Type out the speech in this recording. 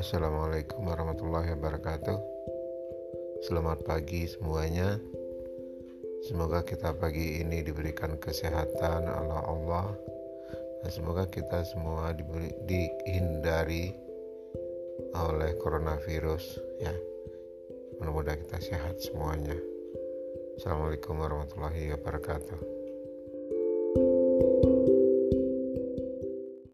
Assalamualaikum warahmatullahi wabarakatuh. Selamat pagi semuanya. Semoga kita pagi ini diberikan kesehatan oleh Allah dan semoga kita semua diberi, dihindari oleh coronavirus ya. Mudah-mudahan kita sehat semuanya. Assalamualaikum warahmatullahi wabarakatuh.